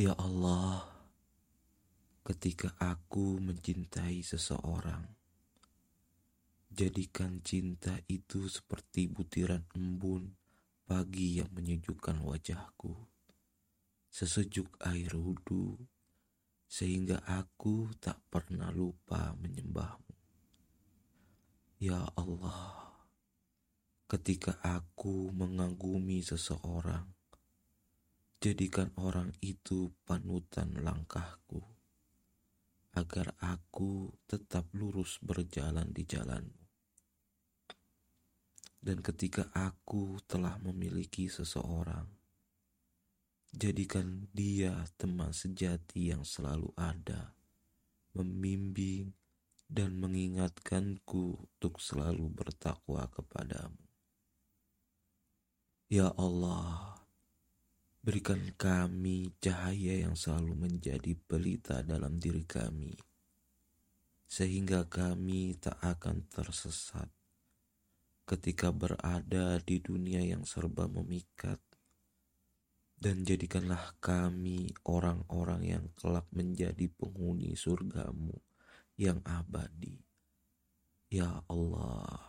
Ya Allah, ketika aku mencintai seseorang, jadikan cinta itu seperti butiran embun pagi yang menyejukkan wajahku, sesejuk air wudhu, sehingga aku tak pernah lupa menyembahmu. Ya Allah, ketika aku mengagumi seseorang, Jadikan orang itu panutan langkahku, agar aku tetap lurus berjalan di jalanmu. Dan ketika aku telah memiliki seseorang, jadikan dia teman sejati yang selalu ada, membimbing dan mengingatkanku untuk selalu bertakwa kepadamu. Ya Allah, Berikan kami cahaya yang selalu menjadi pelita dalam diri kami, sehingga kami tak akan tersesat ketika berada di dunia yang serba memikat. Dan jadikanlah kami orang-orang yang kelak menjadi penghuni surgamu yang abadi. Ya Allah.